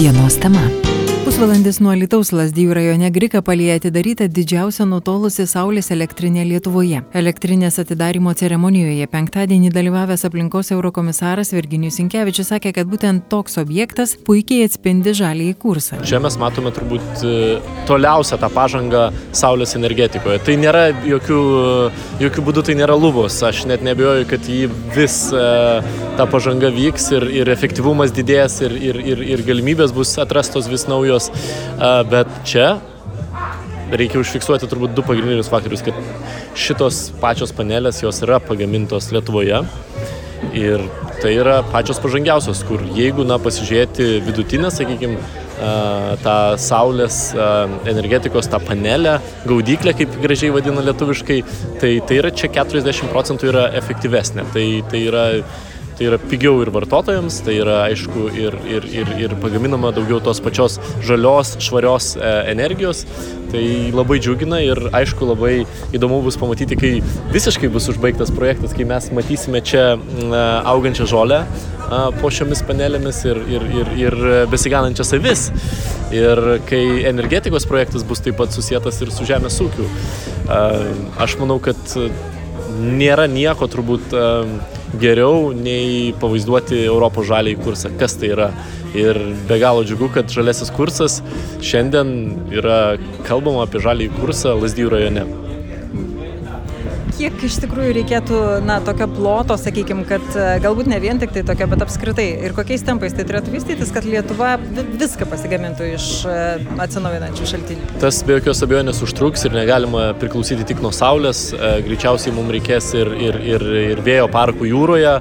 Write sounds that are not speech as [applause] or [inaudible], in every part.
Dienos tema. Pusvalandis nuo Lietuvos Lasdijų rajone Grikapalėje atidaryta didžiausia nutolusi Saulės elektrinė Lietuvoje. Elektrinės atidarimo ceremonijoje penktadienį dalyvavęs aplinkos eurokomisaras Virginijus Inkevičius sakė, kad būtent toks objektas puikiai atspindi žalį į kursą. Čia mes matome turbūt e, toliausią tą pažangą Saulės energetikoje. Tai nėra jokių, jokių būdų, tai nėra lubos. Aš net nebejoju, kad jį vis e, ta pažanga vyks ir, ir efektyvumas didės ir, ir, ir, ir galimybės bus atrastos vis naujos bet čia reikia užfiksuoti turbūt du pagrindinius faktorius, kad šitos pačios panelės jos yra pagamintos Lietuvoje ir tai yra pačios pažangiausios, kur jeigu, na, pasižiūrėti vidutinę, sakykime, tą saulės energetikos, tą panelę, gaudyklę, kaip gražiai vadina lietuviškai, tai, tai yra čia 40 procentų yra efektyvesnė. Tai, tai yra tai yra pigiau ir vartotojams, tai yra aišku ir, ir, ir, ir pagaminama daugiau tos pačios žalios, švarios e, energijos. Tai labai džiugina ir aišku labai įdomu bus pamatyti, kai visiškai bus užbaigtas projektas, kai mes matysime čia augančią žolę po šiomis panelėmis ir, ir, ir, ir besiganančias avis. Ir kai energetikos projektas bus taip pat susijęs ir su žemės ūkiu. Aš manau, kad nėra nieko turbūt geriau nei pavaizduoti Europos žaliai kursą, kas tai yra. Ir be galo džiugu, kad žalesis kursas šiandien yra kalbama apie žaliai kursą Lasdijų rajone kiek iš tikrųjų reikėtų, na, tokio ploto, sakykime, kad e, galbūt ne vien tik tai tokio, bet apskritai ir kokiais tempais tai turėtų vystytis, kad Lietuva viską pasigamintų iš e, atsinaujinančių šaltinių. Tas be jokios abejonės užtruks ir negalima priklausyti tik nuo Saulės, e, greičiausiai mums reikės ir, ir, ir, ir vėjo parkų jūroje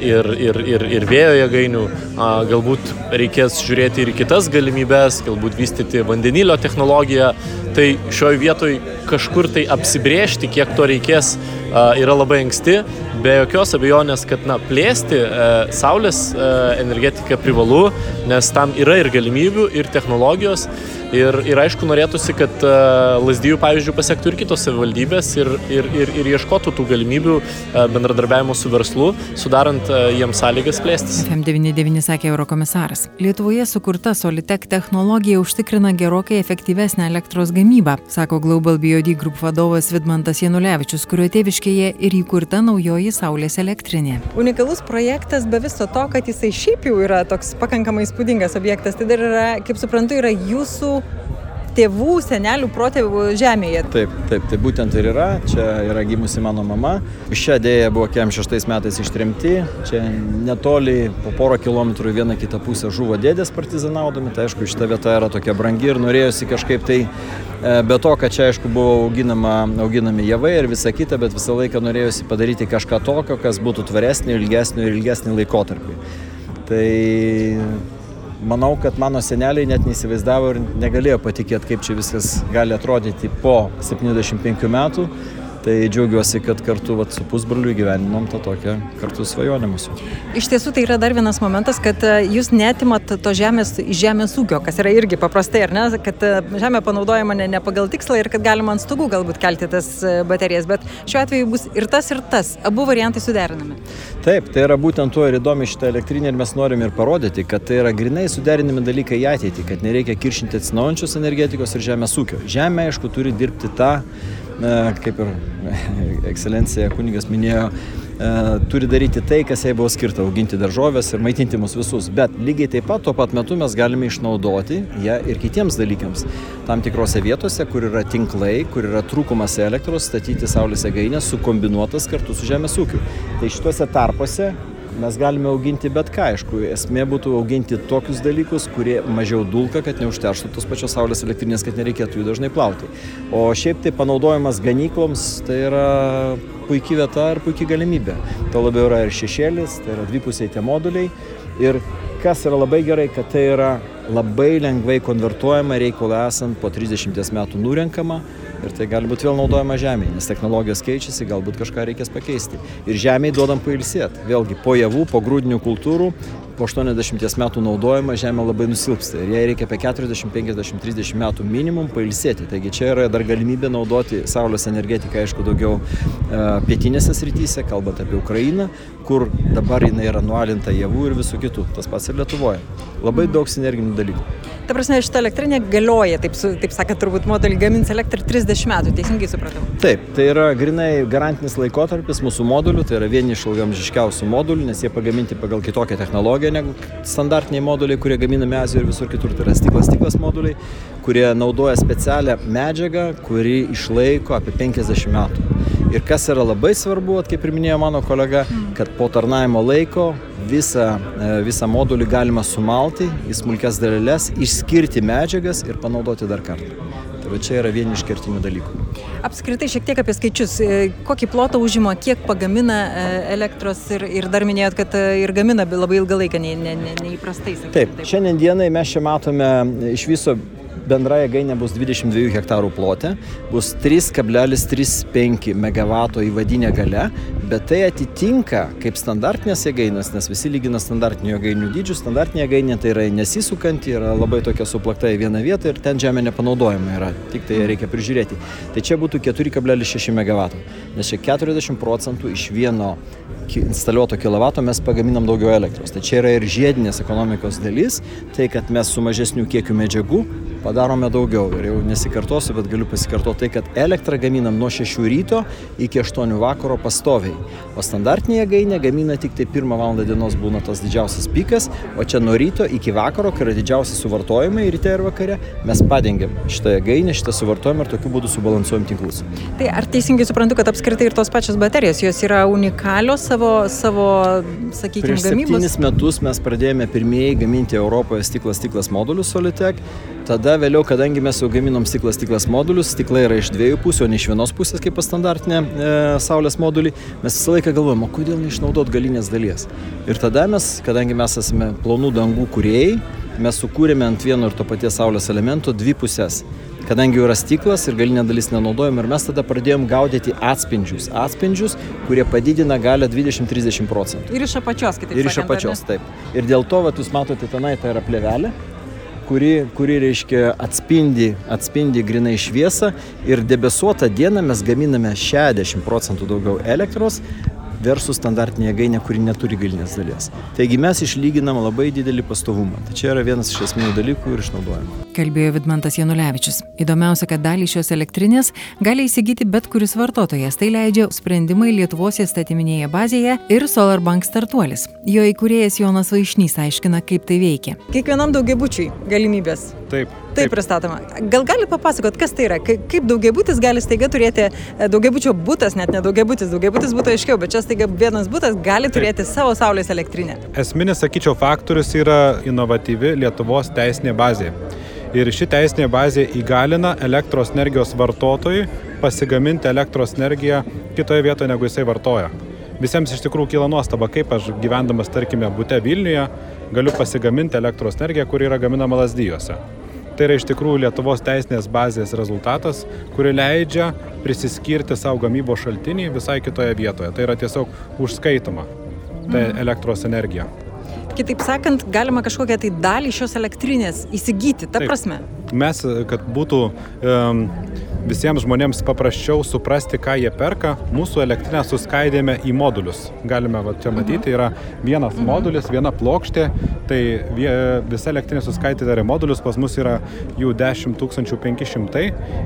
ir, ir, ir, ir vėjo jėgainių. Galbūt reikės žiūrėti ir kitas galimybės, galbūt vystyti vandenilio technologiją. Tai šioje vietoje kažkur tai apsibriežti, kiek to reikės, yra labai anksti. Be jokios abejonės, kad na, plėsti e, saulės e, energetiką privalu, nes tam yra ir galimybių, ir technologijos. Ir, ir aišku, norėtųsi, kad uh, Lasdijų, pavyzdžiui, pasiektų ir kitos savivaldybės ir, ir, ir, ir ieškotų tų galimybių uh, bendradarbiavimo su verslu, sudarant uh, jiems sąlygas plėstis. FM99 sakė Eurokomisaras. Lietuvoje sukurta Solitek technologija užtikrina gerokai efektyvesnę elektros gamybą, sako Global BioD Group vadovas Vidmantas Janulevičius, kurio tėviškėje ir įkurta naujoji Saulės elektrinė. Unikalus projektas be viso to, kad jisai šiaip jau yra toks pakankamai įspūdingas objektas, tai dar yra, kaip suprantu, yra jūsų tėvų, senelių, protėvių žemėje. Taip, taip, tai būtent ir yra. Čia yra gimusi mano mama. Šią dėją buvo 46 metais ištrimti. Čia netoli po porą kilometrų vieną kitą pusę žuvo dėdės partizanaudami. Tai aišku, šita vieta yra tokia brangi ir norėjosi kažkaip tai, e, be to, kad čia aišku buvo auginama, auginami javai ir visa kita, bet visą laiką norėjosi padaryti kažką tokio, kas būtų tvaresnio, ilgesnio ir ilgesnį laikotarpį. Tai manau, kad mano seneliai net neįsivaizdavo ir negalėjo patikėti, kaip čia viskas gali atrodyti po 75 metų. Tai džiaugiuosi, kad kartu vat, su pusbroliu gyveninom tą tokią kartu svajonę mūsų. Iš tiesų tai yra dar vienas momentas, kad e, jūs netimat to žemės žemės ūkio, kas yra irgi paprastai, ar ne, kad e, žemė panaudojama ne, ne pagal tikslą ir kad galima ant stogų galbūt kelti tas e, baterijas, bet šiuo atveju bus ir tas, ir tas, abu variantai suderinami. Taip, tai yra būtent tuo ir įdomi šitą elektrinę ir mes norim ir parodyti, kad tai yra grinai suderinami dalykai į ateitį, kad nereikia kiršinti atsinaujančios energetikos ir žemės ūkio. Žemė, aišku, turi dirbti tą kaip ir [laughs] ekscelencija kunigas minėjo, e, turi daryti tai, kas jai buvo skirta - auginti daržovės ir maitinti mus visus. Bet lygiai taip pat tuo pat metu mes galime išnaudoti ją ir kitiems dalykams. Tam tikrose vietose, kur yra tinklai, kur yra trūkumas elektros, statyti saulės jėgainės sukombinuotas kartu su žemės ūkiu. Tai šituose tarpuose mes galime auginti bet ką, aišku, esmė būtų auginti tokius dalykus, kurie mažiau dulka, kad neužterštų tos pačios saulės elektrinės, kad nereikėtų jų dažnai plauti. O šiaip tai panaudojimas ganykloms tai yra puikia vieta ir puikia galimybė. To labiau yra ir šešėlis, tai yra dvipusiai tie moduliai. Ir kas yra labai gerai, kad tai yra labai lengvai konvertuojama reikalą esant po 30 metų nurenkama ir tai gali būti vėl naudojama žemėje, nes technologijos keičiasi, galbūt kažką reikės pakeisti. Ir žemėje duodam pailsėti. Vėlgi po javų, po grūdinių kultūrų po 80 metų naudojimo Žemė labai nusilpsta ir jai reikia apie 40, 50, 30 metų minimum pailsėti. Taigi čia yra dar galimybė naudoti Saulės energetiką, aišku, daugiau e, pietinėse srityse, kalbant apie Ukrainą, kur dabar jinai yra nualinta javų ir visų kitų. Tas pats ir Lietuvoje. Labai daug sinerginių dalykų. Ta prasme, šitą elektrinę galioja, taip, taip sakant, turbūt modelį gamins elektrą 30 metų, teisingai supratau. Taip, tai yra grinai garantinis laikotarpis mūsų modulių, tai yra vieni iš ilgamžiškiausių modulių, nes jie pagaminti pagal kitokią technologiją negu standartiniai moduliai, kurie gaminami Azijoje ir visur kitur. Tai yra stiklas stiklas moduliai, kurie naudoja specialią medžiagą, kuri išlaiko apie 50 metų. Ir kas yra labai svarbu, kaip ir minėjo mano kolega, kad po tarnavimo laiko visą, e, visą modulį galima sumalti į smulkes daleles, išskirti medžiagas ir panaudoti dar kartą. Tai va čia yra vieni iš kertinių dalykų. Apskritai šiek tiek apie skaičius. E, kokį plotą užima, kiek pagamina e, elektros ir, ir dar minėjot, kad ir gamina labai ilgą laiką, neįprastai. Ne, ne, ne taip, taip, šiandien dienai mes čia matome iš viso bendra jėgainė bus 22 hektarų plote, bus 3,35 MW įvadinė gale, bet tai atitinka kaip standartinės jėgainės, nes visi lygina standartinių jėgainių dydžių, standartinė jėgainė tai yra nesisukanti, yra labai tokia suplakta į vieną vietą ir ten žemė nepanaudojama yra, tik tai reikia prižiūrėti. Tai čia būtų 4,6 MW, nes čia 40 procentų iš vieno instaliuoto kilovato mes pagaminam daugiau elektros. Tai čia yra ir žiedinės ekonomikos dalis, tai kad mes su mažesniu kiekiu medžiagų padarome daugiau. Ir jau nesikartosiu, bet galiu pasikartoti tai, kad elektrą gaminam nuo 6 ryto iki 8 vakaro pastoviai. O standartinė jėgainė gamina tik tai 1 val. dienos būna tas didžiausias pikas, o čia nuo ryto iki vakaro, kai yra didžiausi suvartojimai ryte ir vakare, mes padengiam šitą jėgainę, šitą suvartojimą ir tokiu būdu subalansuojam tinklus. Tai ar teisingai suprantu, kad apskritai ir tos pačios baterijos, jos yra unikalios savo, savo sakykime, gamybos? Prieš septynis metus mes pradėjome pirmieji gaminti Europoje stiklas stiklas modulius Solitec. Tada vėliau, kadangi mes jau gaminom stiklas stiklas modulius, stiklai yra iš dviejų pusių, o ne iš vienos pusės kaip standartinė e, saulės modulį, mes visą laiką galvojame, o kodėl neišnaudot galinės dalies. Ir tada mes, kadangi mes esame plonų dangų kuriejai, mes sukūrėme ant vieno ir to paties saulės elemento dvi pusės. Kadangi jau yra stiklas ir galinė dalis nenaudojama ir mes tada pradėjom gaudyti atspindžius. Atspindžius, kurie padidina galę 20-30 procentų. Ir iš apačios, kitaip sakant. Ir iš apačios, taip. Ir dėl to, va, jūs matote tenai, tai yra plevelė, kuri, kuri reiškia atspindi, atspindi grinai šviesą ir debesuotą dieną mes gaminame 60 procentų daugiau elektros versus standartinė jėgainė, kuri neturi galinės dalies. Taigi mes išlyginam labai didelį pastovumą. Tai čia yra vienas iš esminių dalykų ir išnaudojame. Kalbėjo Vidmantas Janulevičius. Įdomiausia, kad dalį šios elektrinės gali įsigyti bet kuris vartotojas. Tai leidžia sprendimai Lietuvos įstatyminėje bazėje ir SolarBank startuolis. Jo įkūrėjas Jonas Vaišnys aiškina, kaip tai veikia. Kiekvienam daugiabučiui galimybės. Taip. Taip pristatoma. Gal gali papasakot, kas tai yra? Kaip daugiabutis gali staiga turėti, e, daugiabučio būtas, net ne daugiabutis, daugiabutis būtų aiškiau, bet čia staiga vienas būtas gali turėti Taip. savo saulės elektrinę. Esminis, sakyčiau, faktorius yra inovatyvi Lietuvos teisinė bazė. Ir ši teisinė bazė įgalina elektros energijos vartotojui pasigaminti elektros energiją kitoje vietoje, negu jisai vartoja. Visiems iš tikrųjų kyla nuostaba, kaip aš gyvendamas, tarkime, būte Vilniuje, galiu pasigaminti elektros energiją, kuri yra gaminama lasdyjose. Tai yra iš tikrųjų Lietuvos teisinės bazės rezultatas, kuri leidžia prisiskirti savo gamybos šaltinį visai kitoje vietoje. Tai yra tiesiog užskaitoma ta mhm. elektros energija. Kitaip sakant, galima kažkokią tai dalį šios elektrinės įsigyti, ta Taip. prasme. Mes, kad būtų um, visiems žmonėms paprasčiau suprasti, ką jie perka, mūsų elektrinę suskaidėme į modulius. Galime va, čia matyti, yra vienas mhm. modulis, viena plokštė, tai visa elektrinė suskaidyta yra modulius, pas mus yra jų 10 500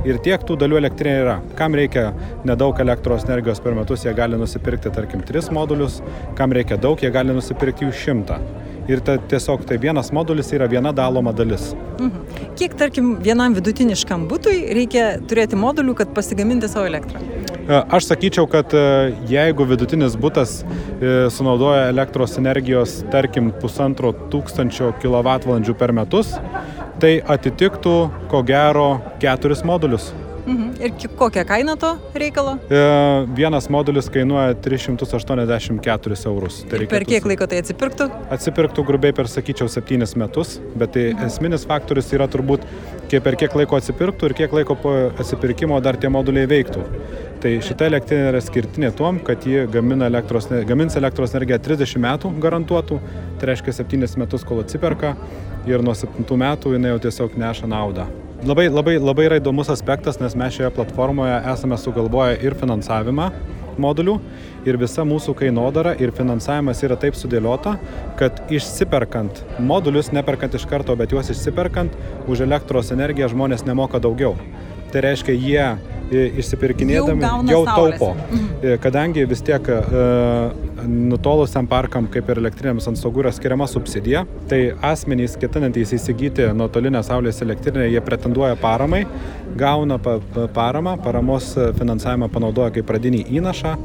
ir tiek tų dalių elektrinė yra. Kam reikia nedaug elektros energijos per metus, jie gali nusipirkti, tarkim, 3 modulius, kam reikia daug, jie gali nusipirkti jų 100 ir ta, tiesiog tai vienas modulis yra viena daloma dalis. Mhm. Kiek, tarkim, vienam vidutiniškam būtui reikia turėti modulių, kad pasigaminti savo elektrą? E, aš sakyčiau, kad e, jeigu vidutinis būtas e, sunaudoja elektros energijos, tarkim, pusantro tūkstančio kWh per metus, tai atitiktų ko gero keturis modulius. Mhm. Ir kokia kaina to reikalo? E, vienas modulis kainuoja 384 eurus. Tai ir per kiek laiko tai atsipirktų? Atsipirktų grubiai per, sakyčiau, 7 metus, bet tai mhm. esminis faktorius yra turbūt, kiek per kiek laiko atsipirktų ir kiek laiko po atsipirkimo dar tie moduliai veiktų. Tai šita elektrinė yra skirtinė tuom, kad ji elektros, gamins elektros energiją 30 metų garantuotų, tai reiškia 7 metus, kol atsiperka ir nuo 7 metų jinai jau tiesiog neša naudą. Labai, labai, labai yra įdomus aspektas, nes mes šioje platformoje esame sugalvoję ir finansavimą modulių ir visa mūsų kainodara ir finansavimas yra taip sudėliota, kad išsiperkant modulius, neperkant iš karto, bet juos išsiperkant, už elektros energiją žmonės nemoka daugiau. Tai reiškia, jie išsipirkinėdami jau, jau taupo. Mhm. Kadangi vis tiek e, nutolusiam parkam, kaip ir elektrinėms ant stogų yra skiriama subsidija, tai asmenys ketinantys įsigyti nuotolinę saulės elektrinę, jie pretenduoja paramai, gauna paramą, paramos finansavimą panaudoja kaip pradinį įnašą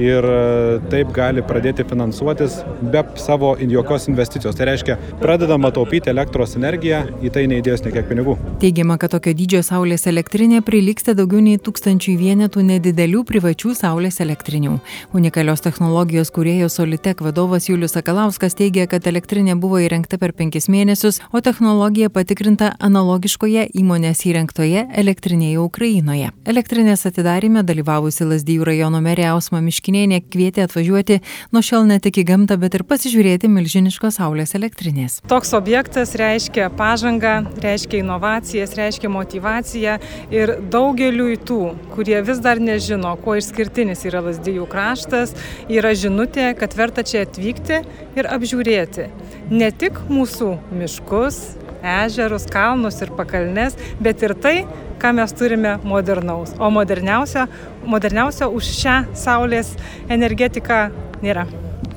ir e, taip gali pradėti finansuotis be savo jokios investicijos. Tai reiškia, pradedama taupyti elektros energiją, į tai neįdės nekiek pinigų. Teigiama, kad tokio dydžio saulės elektrinė prilyksta daugiau nei tūkstančių vienetų nedidelių privačių saulės elektrinių. Unikalios technologijos kuriejos Solitek vadovas Julius Sakalauskas teigia, kad elektrinė buvo įrengta per penkis mėnesius, o technologija patikrinta analogiškoje įmonės įrengtoje elektrinėje Ukrainoje. Elektrinės atidarime dalyvavusi Lasdyjų rajono merė Ausma Miškinė Miškinienė kvietė atvažiuoti nuo šiol ne tik į gamtą, bet ir pasižiūrėti milžiniškos saulės elektrinės. Toks objektas reiškia pažangą, reiškia inovacijas, reiškia motivaciją ir daugeliu tų, kurie vis dar nežino, kuo išskirtinis yra Lasdijų kraštas, yra žinutė, kad verta čia atvykti ir apžiūrėti ne tik mūsų miškus, ežerus, kalnus ir pakalnes, bet ir tai, ką mes turime modernaus. O moderniausia, moderniausia už šią saulės energetiką nėra.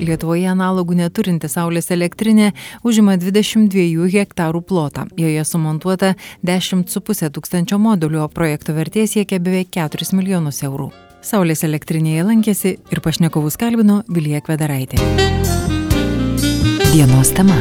Lietuvoje analogų neturinti saulės elektrinė užima 22 hektarų plotą. Joje sumontuota 10,5 tūkstančio modulių, o projekto vertė siekia beveik 4 milijonus eurų. Saulės elektrinėje lankėsi ir pašnekovus kalbino Vilija Kvedaraitė. Dienos tema.